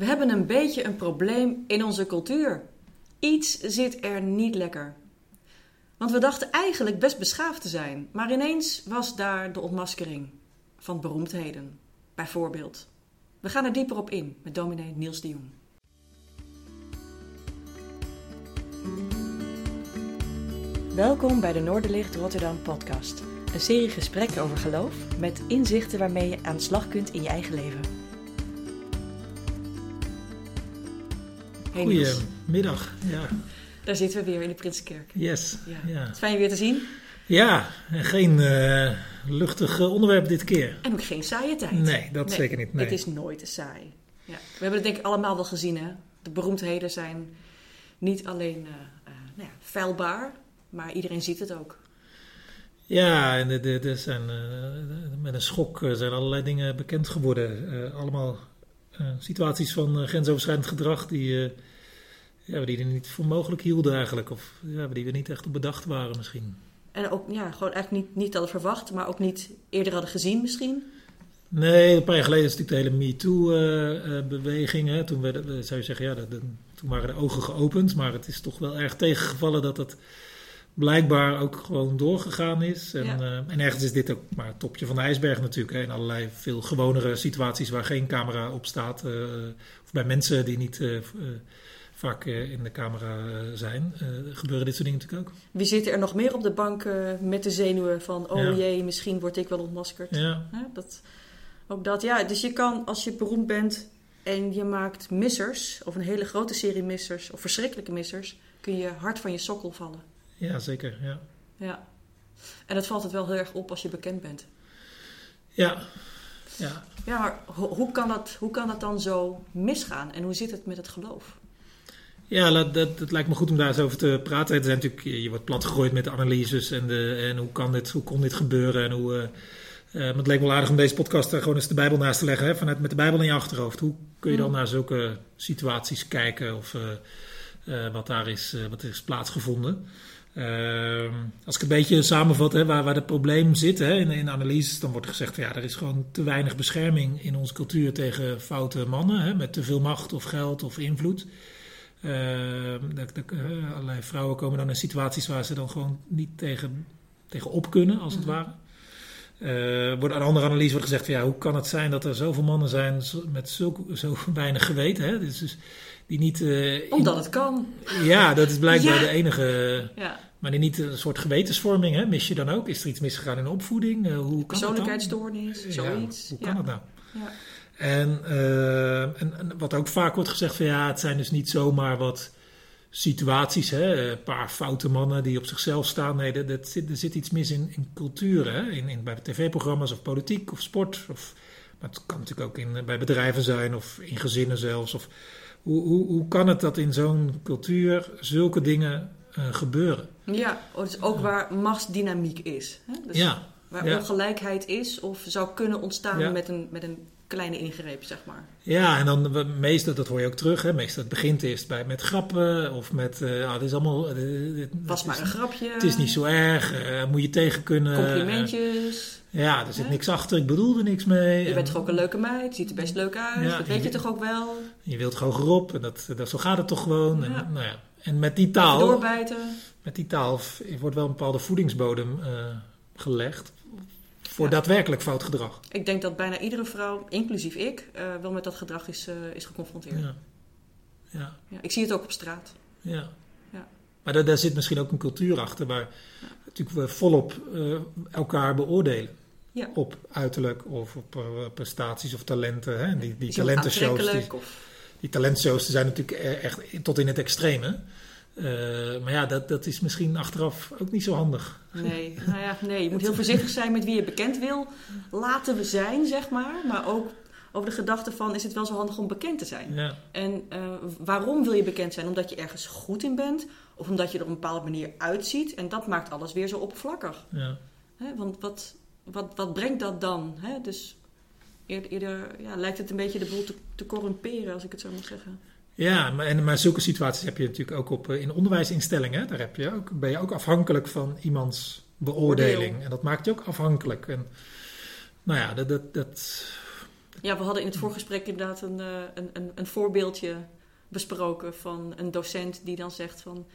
We hebben een beetje een probleem in onze cultuur. Iets zit er niet lekker. Want we dachten eigenlijk best beschaafd te zijn, maar ineens was daar de ontmaskering van beroemdheden, bijvoorbeeld. We gaan er dieper op in met dominee Niels de Jong. Welkom bij de Noorderlicht Rotterdam podcast. Een serie gesprekken over geloof met inzichten waarmee je aan de slag kunt in je eigen leven. Hey Goedemiddag. Ja. daar zitten we weer in de Prinsenkerk. Yes. Ja. Ja, Het is fijn je weer te zien ja en geen eh, luchtig eh, onderwerp dit keer. en ook geen saaie tijd. Nee, dat zeker niet. Nee. Het is nooit te saai. Ja. We hebben het denk ik allemaal wel gezien. Hè? De beroemdheden zijn niet alleen eh, nou ja, maar iedereen ziet het ook. Ja, en er er zijn, met een schok zijn allerlei dingen bekend geworden. Allemaal situaties van eh, grensoverschrijdend gedrag die, eh, ja, die er niet voor mogelijk hielden eigenlijk. Of ja, die we niet echt op bedacht waren misschien. En ook ja, gewoon eigenlijk niet, niet hadden verwacht, maar ook niet eerder hadden gezien misschien. Nee, een paar jaar geleden is natuurlijk de hele MeToo-beweging. hè toen werd, eh, zou je zeggen, ja, toen waren de ogen geopend. Maar het is toch wel erg tegengevallen dat dat blijkbaar ook gewoon doorgegaan is. En, Ja. eh, en ergens is dit ook maar het topje van de ijsberg natuurlijk. Hè, in allerlei veel gewonere situaties waar geen camera op staat. eh, of bij mensen die niet eh, vaak in de camera zijn. gebeuren dit soort dingen natuurlijk ook. Wie zit er nog meer op de bank met de zenuwen van, oh Ja. jee, misschien word ik wel ontmaskerd. Ja, dat, ook dat, ja. Dus je kan, als je beroemd bent en je maakt missers, of een hele grote serie missers, of verschrikkelijke missers, kun je hard van je sokkel vallen. Ja zeker. Ja. Ja. En dat valt het wel heel erg op als je bekend bent. Ja. Ja. Ja, maar ho- hoe kan, dat, hoe kan dat dan zo misgaan? En hoe zit het met het geloof? Ja, dat, dat, het lijkt me goed om daar eens over te praten. Er zijn natuurlijk, je wordt platgegooid met de analyses en, de, en hoe, kan dit, hoe kon dit gebeuren. En hoe, eh, eh, maar het leek me wel aardig om deze podcast er gewoon eens de Bijbel naast te leggen. Hè? Vanuit, met de Bijbel in je achterhoofd. Hoe kun je dan Mm. naar zulke situaties kijken of eh, wat daar is, wat er is plaatsgevonden? Ehm, als ik een beetje samenvat hè, waar, waar het probleem zit hè, in, in analyses, dan wordt gezegd ja, er is gewoon te weinig bescherming in onze cultuur tegen foute mannen hè, met te veel macht of geld of invloed. Eh, allerlei vrouwen komen dan in situaties waar ze dan gewoon niet tegen, tegen op kunnen, als het Mhm. ware. Eh, wordt aan een andere analyse wordt gezegd van ja, hoe kan het zijn dat er zoveel mannen zijn met zulk, zo weinig geweten, hè? Dus, dus die niet. eh, in- Omdat het kan. ja, dat is blijkbaar Ja. de enige. Ja. Maar niet een soort gewetensvorming, hè? mis je dan ook? Is er iets misgegaan in de opvoeding? Eh, hoe kan dat? Persoonlijkheidsstoornis, Ja, zoiets. hoe kan ja. het nou? Ja. En, eh, en, en wat ook vaak wordt gezegd van ja, het zijn dus niet zomaar wat situaties, hè? een paar foute mannen die op zichzelf staan. Nee, dat, dat zit, er zit iets mis in, in cultuur, hè? In, in, bij tv-programma's of politiek of sport. Of, maar het kan natuurlijk ook in, bij bedrijven zijn of in gezinnen zelfs. Of, hoe, hoe, hoe kan het dat in zo'n cultuur zulke dingen eh, gebeuren? Ja, dus ook waar machtsdynamiek is. Hè? Dus ja, Waar ja. ongelijkheid is of zou kunnen ontstaan Ja. met, een, met een kleine ingreep, zeg maar. Ja, en dan meestal, dat hoor je ook terug, hè, meestal het begint eerst bij, met grappen of met, eh ah, dit is allemaal, eh, dit- Was maar een grapje. Het is niet zo erg, eh, moet je tegen kunnen. Complimentjes. Ja, er zit niks achter, ik bedoel er niks mee. Je En bent toch ook een leuke meid, ziet er best leuk uit. Dat weet je toch ook wel. Je wilt gewoon gerop en dat, dat, zo gaat het toch gewoon. En, nou ja. en met die Even taal, doorbijten. met die taal wordt wel een bepaalde voedingsbodem eh, gelegd voor Ja. daadwerkelijk fout gedrag. Ik denk dat bijna iedere vrouw, inclusief ik, eh, wel met dat gedrag is, eh, is geconfronteerd. Ja. Ja. Ja. ik zie het ook op straat. Ja. Ja. Maar daar, daar zit misschien ook een cultuur achter waar natuurlijk we volop elkaar beoordelen. Ja. Op uiterlijk of op eh, prestaties of talenten. Hè? Die, die talentenshows, die, die talentshows zijn natuurlijk e- echt tot in het extreme. Eh, maar ja, dat, dat is misschien achteraf ook niet zo handig. nee, nou ja, nee, je moet heel voorzichtig zijn met wie je bekend wil laten we zijn, zeg maar. Maar ook over de gedachte van, is het wel zo handig om bekend te zijn? Ja, En eh, waarom wil je bekend zijn? Omdat je ergens goed in bent? Of omdat je er op een bepaalde manier uitziet? En dat maakt alles weer zo oppervlakkig. ja. Hè? Want wat, wat, wat brengt dat dan? Hè? Dus eerder, eerder ja, lijkt het een beetje de boel te, te corrumperen, als ik het zo mag zeggen. Ja, maar, en, maar zulke situaties heb je natuurlijk ook op, eh, in onderwijsinstellingen. Daar heb je ook, ben je ook afhankelijk van iemands beoordeling. Oordeel. En dat maakt je ook afhankelijk. En, nou ja, dat, dat, dat, Ja, we hadden in het voorgesprek inderdaad een, uh, een, een, een, voorbeeldje besproken van een docent die dan zegt van...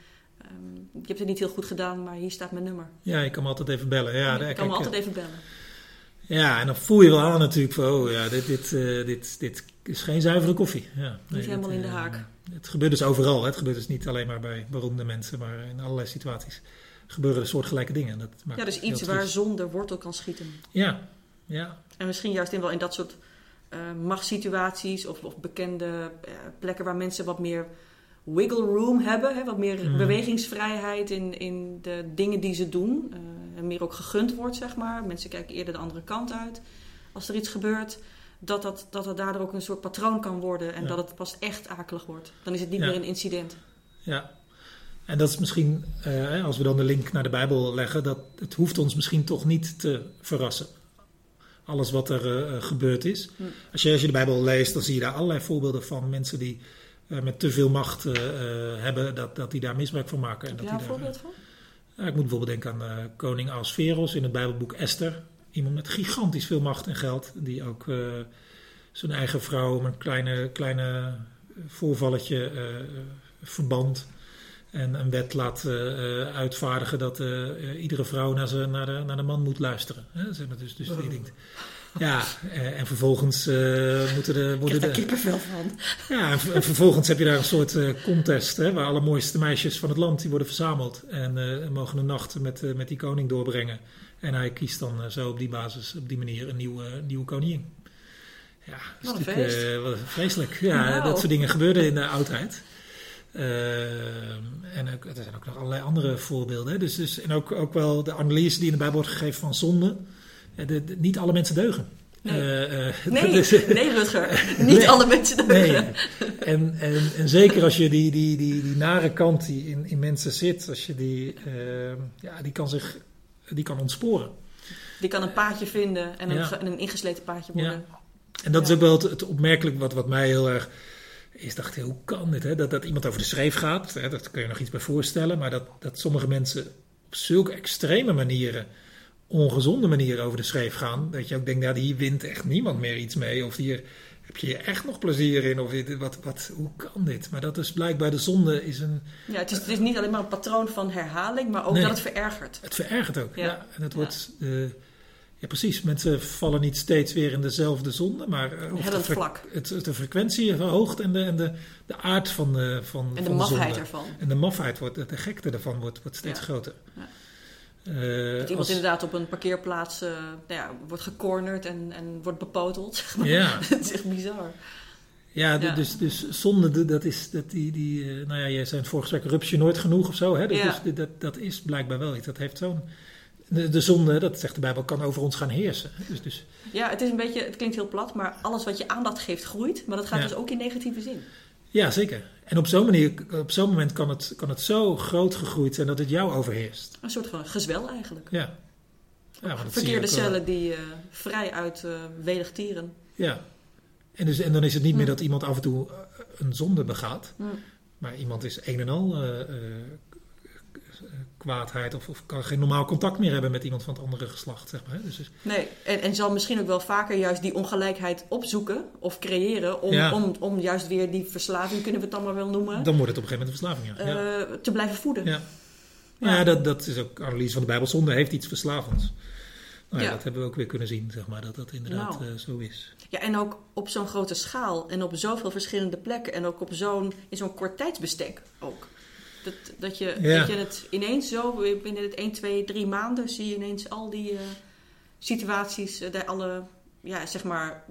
Um, je hebt het niet heel goed gedaan, maar hier staat mijn nummer. Ja, je kan me altijd even bellen. Ja, ik kan me altijd even bellen. Ja, en dan voel je wel aan natuurlijk van, oh ja, dit, dit, uh, dit, dit is geen zuivere koffie. Ja, niet helemaal in de haak. Het gebeurt dus overal. Hè. Het gebeurt dus niet alleen maar bij beroemde mensen, maar in allerlei situaties gebeuren er soortgelijke dingen. Dat ja, dus iets waar zonder wortel kan schieten. Ja, ja. En misschien juist in wel in dat soort uh, machtssituaties of, of bekende plekken waar mensen wat meer wiggle room hebben, hè, wat meer mm. bewegingsvrijheid in, in de dingen die ze doen. Uh, en meer ook gegund wordt, zeg maar. Mensen kijken eerder de andere kant uit als er iets gebeurt. Dat, dat, dat het daardoor ook een soort patroon kan worden en dat het pas echt akelig wordt. Dan is het niet meer een incident. Ja, en dat is misschien, uh, als we dan de link naar de Bijbel leggen, dat het hoeft ons misschien toch niet te verrassen. Alles wat er uh, gebeurd is. Hm. Als, je, als je de Bijbel leest, dan zie je daar allerlei voorbeelden van mensen die uh, met te veel macht hebben, dat, dat die daar misbruik van maken. Heb je daar een voorbeeld van? ik moet bijvoorbeeld denken aan koning Asveros in het Bijbelboek Esther. Iemand met gigantisch veel macht en geld, die ook zijn eigen vrouw met een kleine, kleine voorvalletje verband en een wet laat uh, uitvaardigen dat uh, iedere vrouw naar, ze, naar, de, naar de man moet luisteren. Hè? Dus, dus die denkt. Ja, en vervolgens moeten de... Worden Ik heb daar veel van. Ja, en, en, vervolgens heb je daar een soort contest, hè, waar alle mooiste meisjes van het land die worden verzameld. En mogen een nacht met, met die koning doorbrengen. En hij kiest dan zo op die basis, op die manier, een nieuwe, nieuwe koningin. Ja, dat is natuurlijk vreselijk. Ja, nou. dat soort dingen gebeurden in de oudheid. Uh, en ook, er zijn ook nog allerlei andere voorbeelden. Hè? Dus, dus, en ook, ook wel de analyse die in de Bijbel wordt gegeven van zonde. De, niet alle mensen deugen. Nee, uh, nee, dus, nee, Rutger. Niet nee, alle mensen deugen. Nee. En, en, en zeker als je die, die, die, die nare kant die in, in mensen zit, als je die, ehm, ja, die kan zich die kan ontsporen. Die kan een paadje vinden en een, ja. een ingesleten paadje worden. Ja. En dat is ook wel het, het opmerkelijk wat, wat mij heel erg is dacht, hoe kan dit? Hè? Dat, dat iemand over de schreef gaat, hè? dat kun je nog iets bij voorstellen. Maar dat, dat sommige mensen op zulke extreme manieren, ongezonde manieren over de schreef gaan. Dat je ook denkt, ja, hier wint echt niemand meer iets mee. Of hier heb je echt nog plezier in? Of wat, wat, hoe kan dit? Maar dat is blijkbaar de zonde is een... Ja, het is, het is niet alleen maar een patroon van herhaling, maar ook dat het verergert. Het verergert ook, ja. En het wordt... Uh, ja, precies. Mensen vallen niet steeds weer in dezelfde zonde, maar uh, het vlak. Het, de frequentie verhoogt en de, en de, de aard van de van En de van mafheid ervan. En de mafheid, wordt, de gekte ervan wordt, wordt steeds ja. groter. Ja. Uh, dat iemand als... inderdaad op een parkeerplaats uh, nou ja, wordt gecornerd en, en wordt bepoteld. Ja. het is echt bizar. Ja, ja, dus, dus zonde, dat is, dat die, die uh, nou ja, jij zei in het vorige je nooit genoeg of zo. Hè? Dus, ja. dus dat, dat is blijkbaar wel iets. Dat heeft zo'n de, de, zonde, dat zegt de Bijbel, kan over ons gaan heersen. Dus, dus. Ja, het is een beetje, het klinkt heel plat, maar alles wat je aandacht geeft groeit. Maar dat gaat dus ook in negatieve zin. Ja, zeker. En op zo'n manier, op zo'n moment kan het, kan het zo groot gegroeid zijn dat het jou overheerst. Een soort van gezwel eigenlijk. Ja. ja Verkeerde cellen die uh, vrij uit uh, welig tieren. Ja. En, dus, en dan is het niet meer dat iemand af en toe een zonde begaat. Maar iemand is een en al uh, kwaadheid of, of, kan geen normaal contact meer hebben met iemand van het andere geslacht. Zeg maar. dus, dus... Nee, en, en zal misschien ook wel vaker juist die ongelijkheid opzoeken of creëren om, ja. om, om juist weer die verslaving, kunnen we het dan maar wel noemen. Dan wordt het op een gegeven moment een verslaving, ja. Uh, te blijven voeden. Ja, ja. dat, dat is ook analyse van de Bijbel. Zonde heeft iets verslavends. Nou ja, Dat hebben we ook weer kunnen zien, zeg maar, dat dat inderdaad nou. uh, zo is. Ja, en ook op zo'n grote schaal en op zoveel verschillende plekken en ook op zo'n, in zo'n kort tijdsbestek ook. Dat, dat, je, ja. dat je het ineens zo, binnen het 1, 2, 3 maanden zie je ineens al die uh, situaties, uh, alle, ja, zeg maar,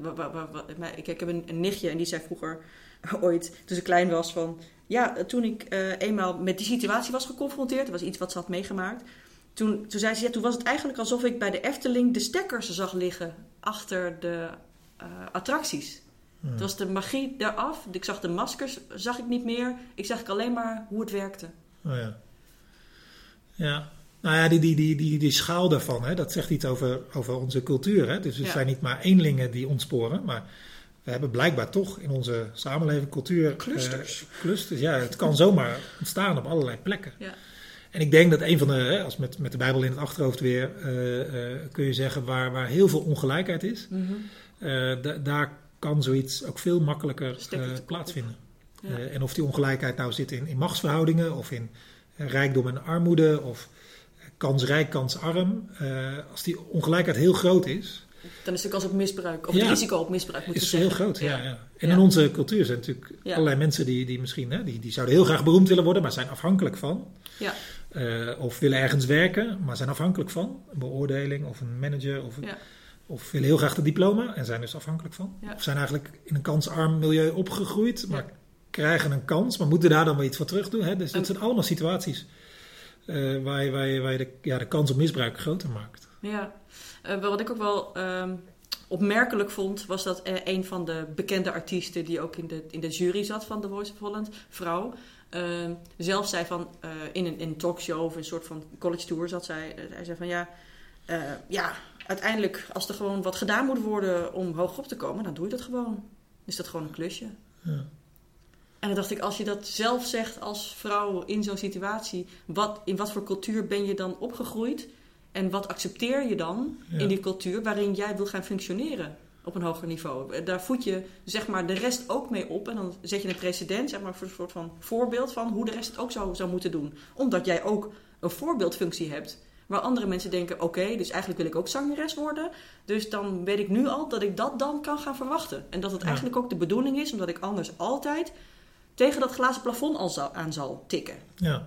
ik, ik heb een, een, nichtje en die zei vroeger ooit, toen ze klein was, van, ja, toen ik uh, eenmaal met die situatie was geconfronteerd, dat was iets wat ze had meegemaakt, toen, toen zei ze, ja, toen was het eigenlijk alsof ik bij de Efteling de stekkers zag liggen achter de attracties. Hmm. Het was de magie eraf. Ik zag de maskers, zag ik niet meer. Ik zag alleen maar hoe het werkte. Oh ja. Ja. Nou ja, die, die, die, die, die schaal daarvan, hè, dat zegt iets over, over onze cultuur. Hè? Dus we ja. zijn niet maar eenlingen die ontsporen, maar we hebben blijkbaar toch in onze samenleving cultuur... Clusters. Uh, clusters, ja. Het kan zomaar ontstaan op allerlei plekken. Ja. En ik denk dat een van de, hè, als met, met de Bijbel in het achterhoofd weer, uh, uh, kun je zeggen, waar, waar heel veel ongelijkheid is... Mm -hmm eh, da- daar kan zoiets ook veel makkelijker eh, plaatsvinden. Ja. Eh, en of die ongelijkheid nou zit in, in machtsverhoudingen of in eh, rijkdom en armoede of kansrijk, kansarm. eh, als die ongelijkheid heel groot is, Dan is de kans op misbruik, of Ja. het risico op misbruik, moet is heel groot. Ja. Ja, En Ja. in onze cultuur zijn natuurlijk Ja. allerlei mensen die, die misschien hè, die, die zouden heel graag beroemd willen worden, maar zijn afhankelijk van. Ja. Eh, of willen ergens werken, maar zijn afhankelijk van een beoordeling of een manager. Of, Ja. Of willen heel graag de diploma en zijn dus afhankelijk van. Ja. Of zijn eigenlijk in een kansarm milieu opgegroeid, maar Ja. krijgen een kans, maar moeten daar dan weer iets voor terug doen. Hè? Dus dat En- zijn allemaal situaties eh, waar je, waar je, waar je de, ja, de kans op misbruik groter maakt. Ja, Eh, wat ik ook wel ehm, opmerkelijk vond, was dat eh, een van de bekende artiesten die ook in de, in de jury zat van The Voice of Holland, vrouw, ehm, zelf zei van in, een, in een talkshow of een soort van college tour zat zij, hij zei van ja, ja, uiteindelijk als er gewoon wat gedaan moet worden om hoog op te komen, dan doe je dat gewoon. Dan is dat gewoon een klusje. Ja. En dan dacht ik, als je dat zelf zegt als vrouw in zo'n situatie, wat, in wat voor cultuur ben je dan opgegroeid? En wat accepteer je dan Ja. in die cultuur waarin jij wil gaan functioneren op een hoger niveau? Daar voed je zeg maar de rest ook mee op. En dan zet je een precedent, zeg maar, voor een soort van voorbeeld van hoe de rest het ook zou, zou moeten doen. Omdat jij ook een voorbeeldfunctie hebt. Waar andere mensen denken, oké, dus eigenlijk wil ik ook zangeres worden. Dus dan weet ik nu al dat ik dat dan kan gaan verwachten. En dat het Ja. eigenlijk ook de bedoeling is, omdat ik anders altijd tegen dat glazen plafond al zal, aan zal tikken. Ja.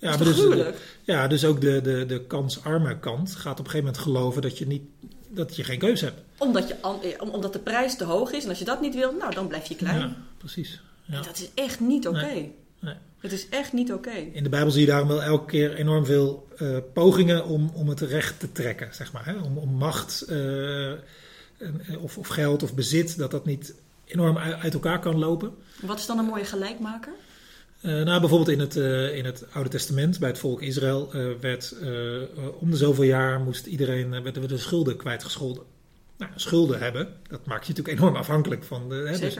Ja, dat is dus, ja, dus ook de, de, de kansarme kant gaat op een gegeven moment geloven dat je, niet, dat je geen keuze hebt. Omdat, je, eh, om- omdat de prijs te hoog is. En als je dat niet wil, nou, dan blijf je klein. Ja, precies. Ja. Dat is echt niet oké. Nee. Nee. Het is echt niet oké. In de Bijbel zie je daarom wel elke keer enorm veel eh, pogingen om, om het recht te trekken, zeg maar. Hè? Om, om macht eh, en- of, of geld of bezit, dat dat niet enorm uit, elkaar kan lopen. Wat is dan een mooie gelijkmaker? Eh, nou, bijvoorbeeld in het, eh, in het Oude Testament, bij het volk Israël, eh, werd eh, eh, om de zoveel jaar moest iedereen, eh, werden de schulden kwijtgescholden. Nou, schulden hebben, dat maakt je natuurlijk enorm afhankelijk van de... Hè, dus-.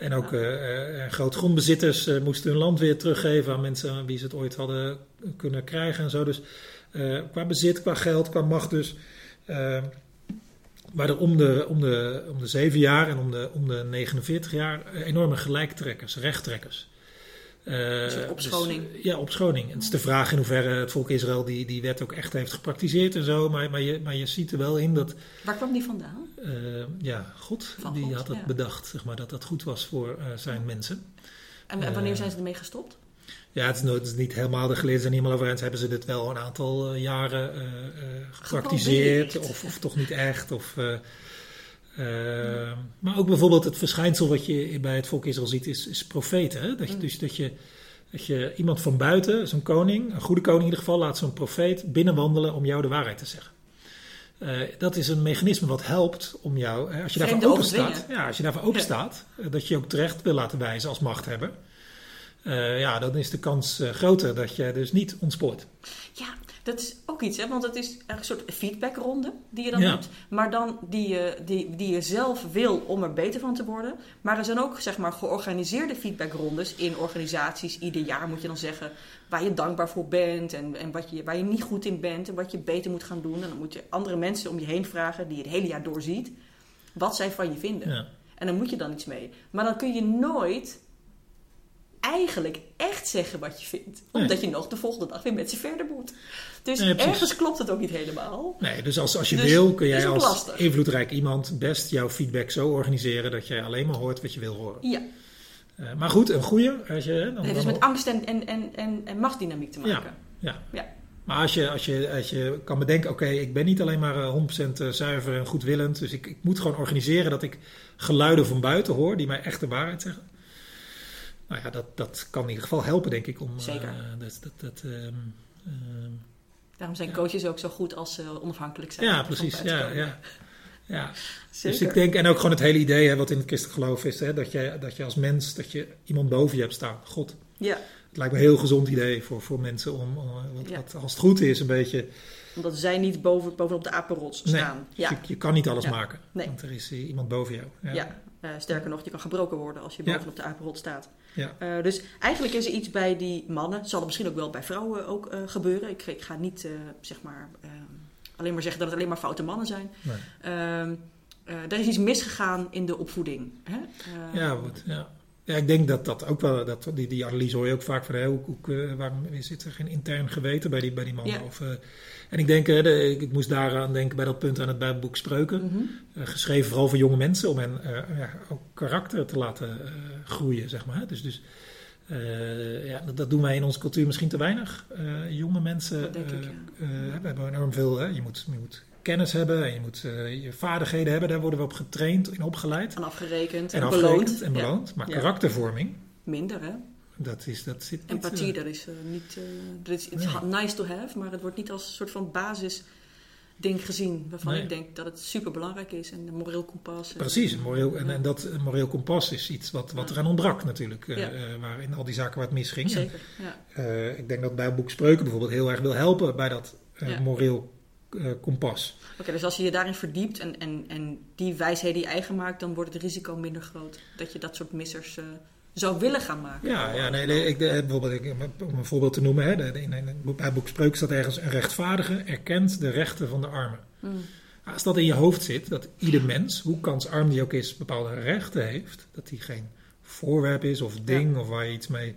En ook eh, grootgrondbezitters moesten hun land weer teruggeven aan mensen aan wie ze het ooit hadden kunnen krijgen en zo. Dus qua bezit, qua geld, qua macht dus. eh waar er om de, om, de, om de zeven jaar en om de, om de 49 jaar enorme gelijktrekkers, rechttrekkers. Eh, soort opschoning. ja, opschoning. En het is de vraag in hoeverre het volk Israël die, die wet ook echt heeft gepraktiseerd en zo. Maar, maar, je, maar je ziet er wel in dat Waar kwam die vandaan? eh, ja, God, Van die God, had het ja. bedacht, zeg maar, dat dat goed was voor eh, zijn mensen. En, en wanneer zijn ze ermee gestopt? Ja, het is, nooit, het is niet helemaal, de geleerden zijn niet helemaal over eens. Hebben ze dit wel een aantal jaren gepraktiseerd of, of toch niet echt? Of, eh, Maar ook bijvoorbeeld het verschijnsel wat je bij het volk Israël ziet is, is profeten. Hè? Dat je, Mm. Dus dat je, dat je iemand van buiten, zo'n koning, een goede koning in ieder geval, laat zo'n profeet binnenwandelen om jou de waarheid te zeggen. Eh, dat is een mechanisme wat helpt om jou, hè, als je daarvoor open staat, ja, als je daarvoor open staat, eh, dat je je ook terecht wil laten wijzen als machthebber. Eh, ja, dan is de kans eh, groter dat je dus niet ontspoort. Ja, dat is ook iets, hè? want het is een soort feedbackronde die je dan Ja. hebt. Maar dan die je, die, die je zelf wil om er beter van te worden. Maar er zijn ook zeg maar, georganiseerde feedbackrondes in organisaties. Ieder jaar moet je dan zeggen waar je dankbaar voor bent en, en wat je, waar je niet goed in bent en wat je beter moet gaan doen. En dan moet je andere mensen om je heen vragen die je het hele jaar doorziet, wat zij van je vinden. Ja. En dan moet je dan iets mee. Maar dan kun je nooit eigenlijk echt zeggen wat je vindt. Omdat je nog de volgende dag weer met ze verder moet. Dus ergens klopt het ook niet helemaal. Nee, dus als, als je Dus wil, kun jij als lastig. invloedrijk iemand best jouw feedback zo organiseren dat jij alleen maar hoort wat je wil horen. Ja, Eh, maar goed, een goede. Als je, dan, dus met angst en, en, en, en, en machtsdynamiek te maken. ja. Ja. Maar als je, als, je, als je kan bedenken, oké, ik ben niet alleen maar eh, 100% zuiver en goedwillend. Dus ik, ik moet gewoon organiseren dat ik geluiden van buiten hoor die mij echt de waarheid zeggen. Nou ja, dat, dat kan in ieder geval helpen, denk ik. Om, eh, Zeker. dat, dat, dat, ehm, ehm, Daarom zijn Ja. coaches ook zo goed als ze onafhankelijk zijn. ja, precies. Ja, ja. Ja, Zeker. Dus ik denk, en ook gewoon het hele idee hè, wat in het christelijk geloof is, hè, dat, je, dat je als mens, dat je iemand boven je hebt staan, God. Ja, Het lijkt me een heel gezond idee voor, voor mensen om, om wat, Ja. wat, als het goed is, een beetje. Omdat zij niet boven, bovenop de apenrots staan. je, Ja, je kan niet alles Ja. maken, Nee. want er is eh, iemand boven jou. Ja. ja. Eh, sterker nog, je kan gebroken worden als je bovenop de apenrot staat. Ja. Eh, dus eigenlijk is er iets bij die mannen. Zal er misschien ook wel bij vrouwen ook gebeuren. Ik, ik ga niet zeg maar, alleen maar zeggen dat het alleen maar foute mannen zijn. Nee. Ehm, eh, er is iets misgegaan in de opvoeding. Hè? Ja, wat, ja. Ja, ik denk dat dat ook wel, dat, die, die analyse hoor je ook vaak van, hè, hoe, hoe, eh, waarom zit er geen intern geweten bij die, bij die mannen? Ja. Of, eh, en ik denk, hè, de, ik, ik moest daaraan denken bij dat punt aan het Bijbelboek Spreuken. mhm. Eh, geschreven vooral voor jonge mensen, om hen ja, ook karakter te laten groeien, zeg maar. Dus, dus ja, dat, dat doen wij in onze cultuur misschien te weinig. Jonge mensen, denk ik, ja. we hebben enorm veel, hè. Je, moet, je moet kennis hebben en je moet eh, je vaardigheden hebben. Daar worden we op getraind en opgeleid. En afgerekend En en, afgerekend beloond. en Ja. beloond. Maar Ja. karaktervorming, Minder, hè? dat, is, dat zit niet... Empathie, eh, dat is eh, niet... dat is it's Nee. nice to have, maar het wordt niet als een soort van basis ding gezien. Waarvan Nee. ik denk dat het super belangrijk is. En een moreel kompas. Precies, een moreel, en, Ja. en dat moreel kompas is iets wat, wat Ja. eraan ontbrak natuurlijk. Ja. eh, waar in al die zaken waar het misging. Zeker, ja. ik denk dat bij het boek Spreuken bijvoorbeeld heel erg wil helpen bij dat Ja. moreel eh, kompas. Oké, dus als je je daarin verdiept en, en, en die wijsheden je eigen maakt, dan wordt het risico minder groot. Dat je dat soort missers eh, zou willen gaan maken. Ja, ja nee, nee, ik, eh, bijvoorbeeld, ik, om een voorbeeld te noemen, hè, de- in, boek- bij het boek Spreuken staat ergens: een rechtvaardige erkent de rechten van de armen. Mm. Als dat in je hoofd zit, dat ieder mens, hoe kansarm die ook is, bepaalde rechten heeft, dat die geen voorwerp is of ding of waar je iets mee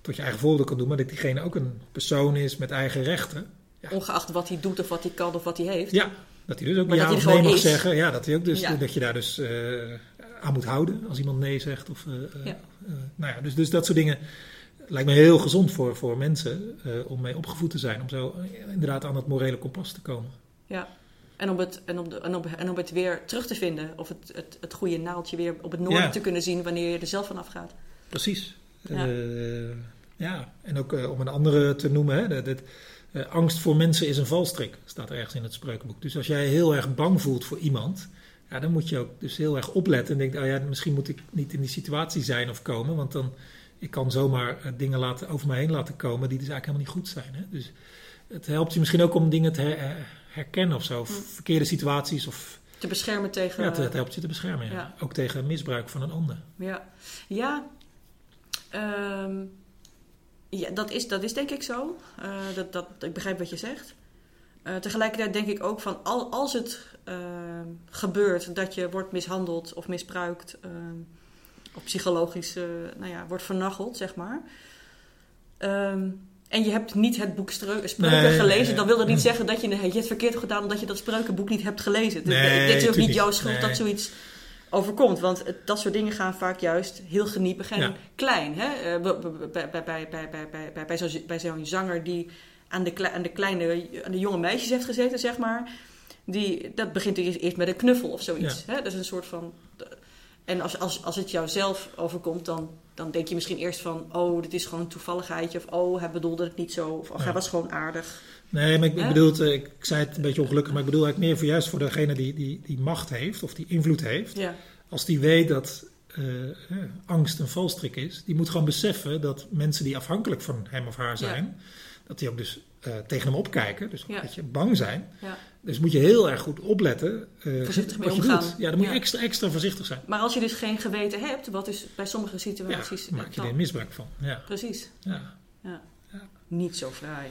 tot je eigen voordeel kan doen, maar dat diegene ook een persoon is met eigen rechten. Ja. Ongeacht wat hij doet of wat hij kan of wat hij heeft. Ja, dat hij dus ook Maar ja dat of nee mag is. zeggen. Ja, dat, hij ook dus, Ja. dat je daar dus eh, aan moet houden als iemand nee zegt. Of, eh, eh, Ja. nou ja, dus, dus dat soort dingen lijkt me heel gezond voor, voor mensen om mee opgevoed te zijn. Om zo inderdaad aan het morele kompas te komen. Ja. En om, het, en, om de, en, om, en om het weer terug te vinden. Of het, het, het goede naaldje weer op het noorden Ja. te kunnen zien wanneer je er zelf van afgaat. Precies. Ja. Ja, en ook om een andere te noemen, hè, dat, dat, eh, angst voor mensen is een valstrik, staat er ergens in het spreukenboek. Dus als jij heel erg bang voelt voor iemand, ja, dan moet je ook dus heel erg opletten en denken, oh ja, misschien moet ik niet in die situatie zijn of komen, want dan ik kan zomaar eh, dingen laten, over mij heen laten komen die dus eigenlijk helemaal niet goed zijn. Hè? Dus het helpt je misschien ook om dingen te her- her- herkennen of zo, of Mm. verkeerde situaties, of Te beschermen tegen... ja, het, helpt je te beschermen. Ja. ja. Ook tegen misbruik van een ander. Ja, ja, ehm, ja dat, is, dat is denk ik zo. Eh, dat, dat, ik begrijp wat je zegt. Eh, tegelijkertijd denk ik ook van al, als het ehm, gebeurt dat je wordt mishandeld of misbruikt, ehm, of psychologisch eh, nou ja, wordt vernacheld, zeg maar. Ehm, en je hebt niet het boek Spreuken Nee, gelezen, nee. dan wil dat niet zeggen dat je, je het verkeerd hebt gedaan omdat je dat Spreukenboek niet hebt gelezen. Dus Nee, dit is ook niet jouw schuld dat zoiets overkomt. Want dat soort dingen gaan vaak juist heel geniepig en klein. Hè? Eh, bij, bij, bij, bij, bij, bij, zo'n, bij zo'n zanger die aan de, aan de kleine, aan de jonge meisjes heeft gezeten, zeg maar. Die, dat begint eerst, met een knuffel of zoiets. Hè? Dat is een soort van en als, als, als het jou zelf overkomt, dan, dan denk je misschien eerst van... Oh, dit is gewoon een toevalligheidje. Of oh, hij bedoelde het niet zo. Of oh, hij was gewoon aardig. Nee, maar ik, ik bedoel, eh, ik zei het een beetje ongelukkig, maar ik bedoel eigenlijk meer voor juist voor degene die, die, die macht heeft of die invloed heeft. Ja, Als die weet dat eh, eh, angst een valstrik is, die moet gewoon beseffen dat mensen die afhankelijk van hem of haar zijn, dat die ook dus tegen hem opkijken, dus een beetje bang zijn. ja. Dus moet je heel erg goed opletten eh, Voorzichtig mee omgaan. doet. Ja, dan moet je Ja. extra, extra voorzichtig zijn. Maar als je dus geen geweten hebt, wat dus bij sommige Ja, situaties... maak je er misbruik van. Ja, Precies. ja. Niet zo fraai.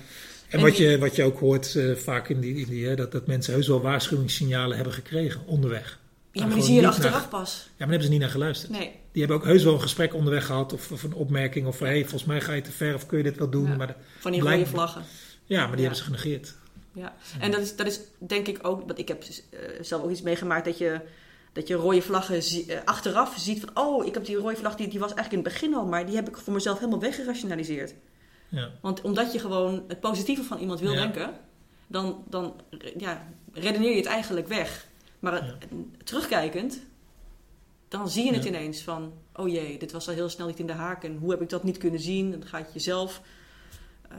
En, En wat, die- je, wat je ook hoort eh, vaak in die, in die hè, dat, dat mensen heus wel waarschuwingssignalen hebben gekregen onderweg. Ja, Maar maar die zie je achteraf naar- pas. Ja, maar daar hebben ze niet naar geluisterd. Nee. Die hebben ook heus wel een gesprek onderweg gehad of, of een opmerking of van hey, volgens mij ga je te ver of kun je dit wel doen. Ja. Maar de- Van die rode vlaggen. ja, maar die Ja. hebben ze genegeerd. Ja. En dat is, dat is denk ik ook, want ik heb eh, zelf ook iets meegemaakt dat je, dat je rode vlaggen zie- eh, achteraf ziet van, oh, ik heb die rode vlag, die, die was eigenlijk in het begin al, maar die heb ik voor mezelf helemaal weggerationaliseerd. Ja. Want omdat je gewoon het positieve van iemand wil Ja. denken, dan, dan ja, redeneer je het eigenlijk weg. Maar terugkijkend, dan zie je het ineens van, oh jee, dit was al heel snel niet in de haak en hoe heb ik dat niet kunnen zien? Dan ga je het jezelf eh,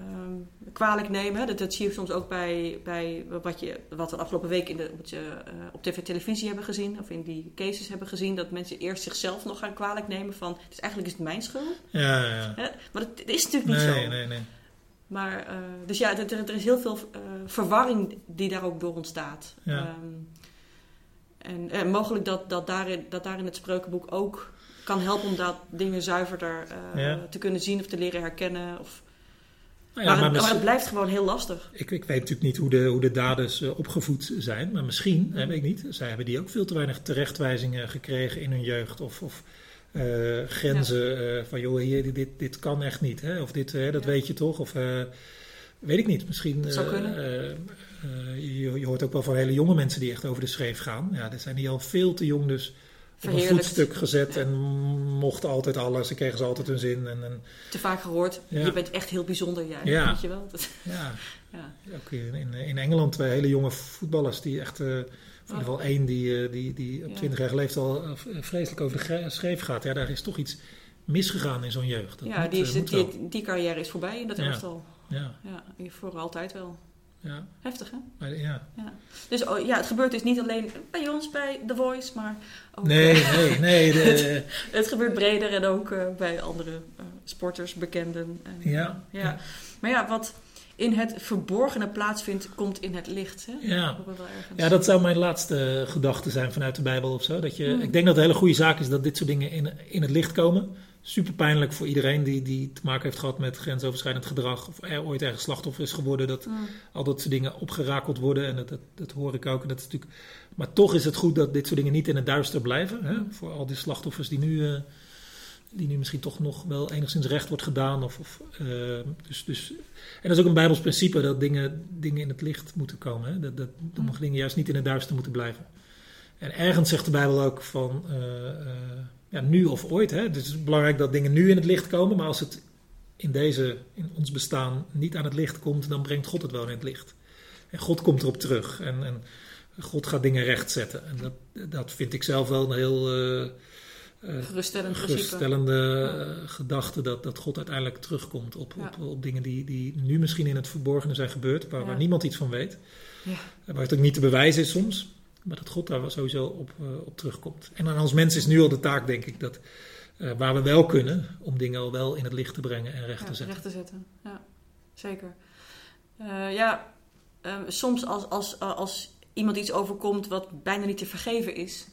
ehm, kwalijk nemen. Dat, dat zie je soms ook bij, bij wat, je, wat we de afgelopen week in de, wat je, eh, op tv televisie hebben gezien, of in die cases hebben gezien, dat mensen eerst zichzelf nog gaan kwalijk nemen van, dus eigenlijk is het mijn schuld. Ja, ja, ja. Hè? Maar dat, dat is natuurlijk niet Nee, zo. nee, nee. Maar, eh, dus ja, er, er is heel veel eh, verwarring die daar ook door ontstaat. Ja. Ehm, en, en mogelijk dat, dat, daarin, dat daarin het spreukenboek ook kan helpen om dat dingen zuiverder Ja. te kunnen zien of te leren herkennen. Of, Nou ja, maar, het, maar het blijft gewoon heel lastig. ik, ik weet natuurlijk niet hoe de, hoe de daders eh, opgevoed zijn, maar misschien, hè, weet ik niet, zij hebben die ook veel te weinig terechtwijzingen gekregen in hun jeugd. Of, of eh, grenzen eh, van, joh, hier, dit- dit, kan echt niet. Hè? Of dit, eh, dat Ja. weet je toch? Of eh, weet ik niet. Misschien. Zou eh, kunnen. eh, eh, je, je hoort ook wel van hele jonge mensen die echt over de schreef gaan. Ja, dat zijn die al veel te jong, dus op een voetstuk gezet en mochten altijd alles. Ze kregen ze altijd hun zin. En, en Te vaak gehoord. Ja. Je bent echt heel bijzonder, jij. Ja. Weet je wel? Dat- ja, ja. ook in, in, in Engeland twee hele jonge voetballers die echt. of in ieder geval één die, eh, die, die op Ja. 20 jaar leeftijd al eh, vreselijk over de schreef gaat. Ja, daar is toch iets misgegaan in zo'n jeugd. Dat ja, moet, die, is, die, die carrière is voorbij in dat elftal. Ja, Ja, voor altijd wel. Ja, Heftig, hè? maar, ja. Dus oh, ja, het gebeurt dus niet alleen bij ons, bij The Voice, maar ook, Nee, eh, nee, nee. De, het gebeurt breder en ook eh, bij andere eh, sporters, bekenden. En, Ja. ja. Maar ja, wat in het verborgene plaatsvindt, komt in het licht. Hè? Ja. Ja, dat zou mijn laatste gedachte zijn vanuit de Bijbel of zo. Dat je, Hmm. Ik denk dat het een hele goede zaak is dat dit soort dingen in, in het licht komen. Super pijnlijk voor iedereen die, die te maken heeft gehad met grensoverschrijdend gedrag. Of er ooit ergens slachtoffer is geworden. Dat Mm. al dat soort dingen opgerakeld worden. En dat, dat, dat hoor ik ook. En dat is natuurlijk, maar toch is het goed dat dit soort dingen niet in het duister blijven. Hè? Voor al die slachtoffers die nu, eh, die nu misschien toch nog wel enigszins recht wordt gedaan. Of, of, eh, dus, dus, en dat is ook een Bijbels principe dat dingen, dingen in het licht moeten komen. Hè? Dat, dat sommige dingen juist niet in het duister moeten blijven. En ergens zegt de Bijbel ook van eh, ja, nu of ooit. Hè? Dus het is belangrijk dat dingen nu in het licht komen. Maar als het in, deze, in ons bestaan niet aan het licht komt, dan brengt God het wel in het licht. En God komt erop terug. En, en God gaat dingen rechtzetten. En dat, dat vind ik zelf wel een heel eh, eh, Geruststellend geruststellende gedachte. Dat, dat God uiteindelijk terugkomt op, Ja. op, op dingen die, die nu misschien in het verborgene zijn gebeurd. Waar, Ja. waar niemand iets van weet. Waar het ook niet te bewijzen is soms. Maar dat God daar wel sowieso op, eh, op terugkomt. En aan ons mens is nu al de taak, denk ik, dat eh, waar we wel kunnen, om dingen al wel in het licht te brengen en recht Ja, te zetten. recht te zetten. Ja, zeker. Eh, ja, eh, soms als, als, als iemand iets overkomt wat bijna niet te vergeven is,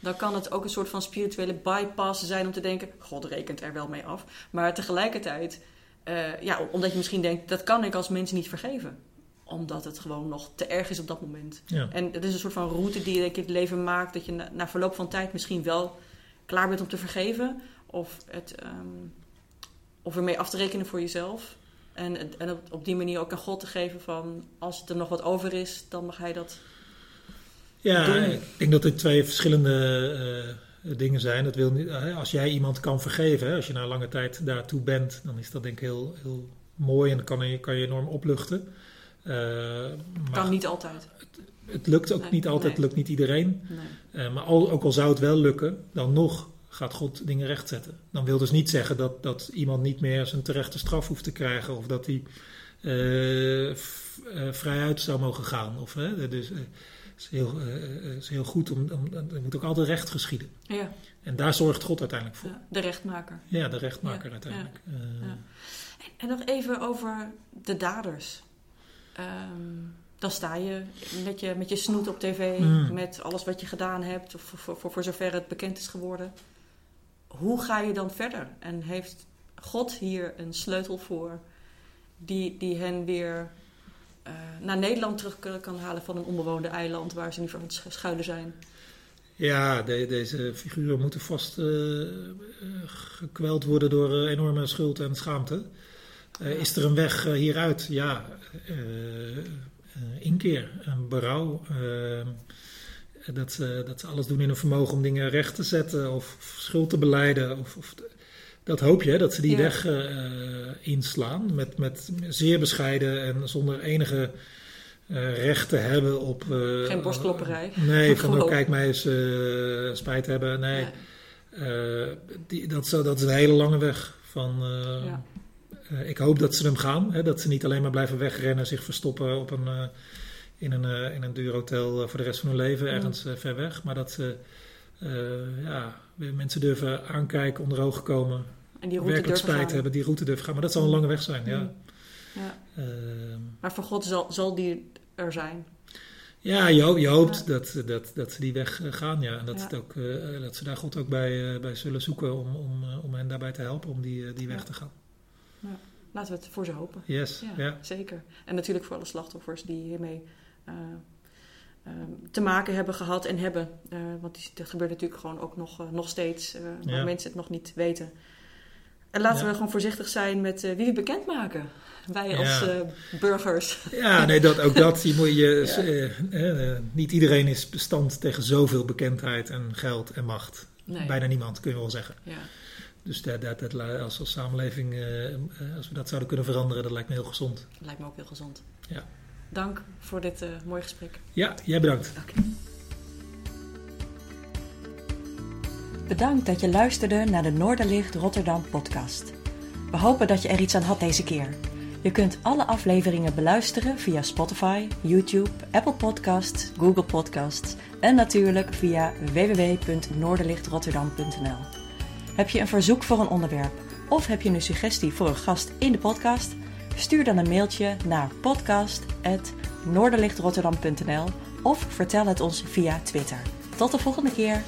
dan kan het ook een soort van spirituele bypass zijn om te denken: God rekent er wel mee af. Maar tegelijkertijd, ja, omdat je misschien denkt: dat kan ik als mens niet vergeven. Omdat het gewoon nog te erg is op dat moment. Ja. En het is een soort van route die je denk ik, in het leven maakt, dat je na, na verloop van tijd misschien wel klaar bent om te vergeven. Of, het, ehm, of ermee af te rekenen voor jezelf. En, en op, op die manier ook aan God te geven van als er nog wat over is, dan mag hij dat. Ja, doen. ik denk dat er twee verschillende eh, dingen zijn. Dat wil niet, eh, als jij iemand kan vergeven, hè, als je na lange tijd daartoe bent, dan is dat denk ik heel, heel mooi en dan kan je, kan je enorm opluchten. Eh, maar Kan niet altijd. het lukt ook Nee, niet altijd, nee. het lukt niet iedereen. Nee. Eh, maar al, ook al zou het wel lukken, dan nog gaat God dingen rechtzetten. Dan wil dus niet zeggen dat, dat iemand niet meer zijn terechte straf hoeft te krijgen of dat hij eh, v- eh, vrijuit zou mogen gaan. Of, hè, dus, eh, het is heel, eh, eh, is heel goed, om, om, er moet ook altijd recht geschieden. Ja, En daar zorgt God uiteindelijk voor. ja, de rechtmaker. Ja, de rechtmaker Ja, uiteindelijk. Eh. En nog even over de daders. Ehm, dan sta je met je, met je snoet op tv, Mm. met alles wat je gedaan hebt, of voor, voor, voor, zover het bekend is geworden. Hoe ga je dan verder? En heeft God hier een sleutel voor die, die hen weer eh, naar Nederland terug kan- halen van een onbewoonde eiland waar ze nu voor aan het sch- schuilen zijn? Ja, de- deze figuren moeten vast eh, eh, gekweld worden door enorme schuld en schaamte. Eh. Is er een weg eh, hieruit? Ja, eh, inkeer, een berouw. dat, ze, dat ze alles doen in hun vermogen om dingen recht te zetten of, of schuld te beleiden. Of, of, dat hoop je, dat ze die Ja. weg inslaan met, met zeer bescheiden en zonder enige recht te hebben op... Geen borstklopperij. Nee, van oh, kijk mij eens spijt hebben. Nee, Ja. die, dat, is een hele lange weg. Van, Ja. Eh, ik hoop dat ze hem gaan. Hè, dat ze niet alleen maar blijven wegrennen, zich verstoppen op een, eh, in, een, eh, in een duur hotel voor de rest van hun leven, ergens ver weg. Maar dat ze ja, weer mensen durven aankijken, onder ogen komen, En die route werkelijk spijt gaan. hebben, die route durven gaan. Maar dat zal een lange weg zijn, ja. Mm. Ja. Ehm, Maar voor God zal, zal die er zijn. Ja, je, ho- je hoopt Ja. dat, dat, dat ze die weg gaan, ja. En dat, Ja. het ook, dat ze daar God ook bij, bij zullen zoeken om, om, om hen daarbij te helpen om die, die weg Ja. te gaan. Laten we het voor ze hopen. Yes, Ja, ja. zeker. En natuurlijk voor alle slachtoffers die hiermee eh, eh, te maken hebben gehad en hebben. Eh, want die, dat gebeurt natuurlijk gewoon ook nog, eh, nog steeds, waar Ja. mensen het nog niet weten. En laten Ja. we gewoon voorzichtig zijn met wie we bekendmaken. Wij Ja. als burgers. Ja, nee, dat, ook dat. Je moet je, Ja. niet iedereen is bestand tegen zoveel bekendheid en geld en macht. Nee. Bijna niemand, kun je wel zeggen. Dus dat, dat, dat, als, als samenleving, eh, eh, als we dat zouden kunnen veranderen, dat lijkt me heel gezond. Lijkt me ook heel gezond. Ja. Dank voor dit eh, mooie gesprek. Ja, jij bedankt. Bedankt dat je luisterde naar de Noorderlicht Rotterdam podcast. We hopen dat je er iets aan had deze keer. Je kunt alle afleveringen beluisteren via Spotify, YouTube, Apple Podcasts, Google Podcasts en natuurlijk via www.noorderlichtrotterdam.nl. Heb je een verzoek voor een onderwerp of heb je een suggestie voor een gast in de podcast? Stuur dan een mailtje naar podcast.noorderlichtrotterdam.nl of vertel het ons via Twitter. Tot de volgende keer!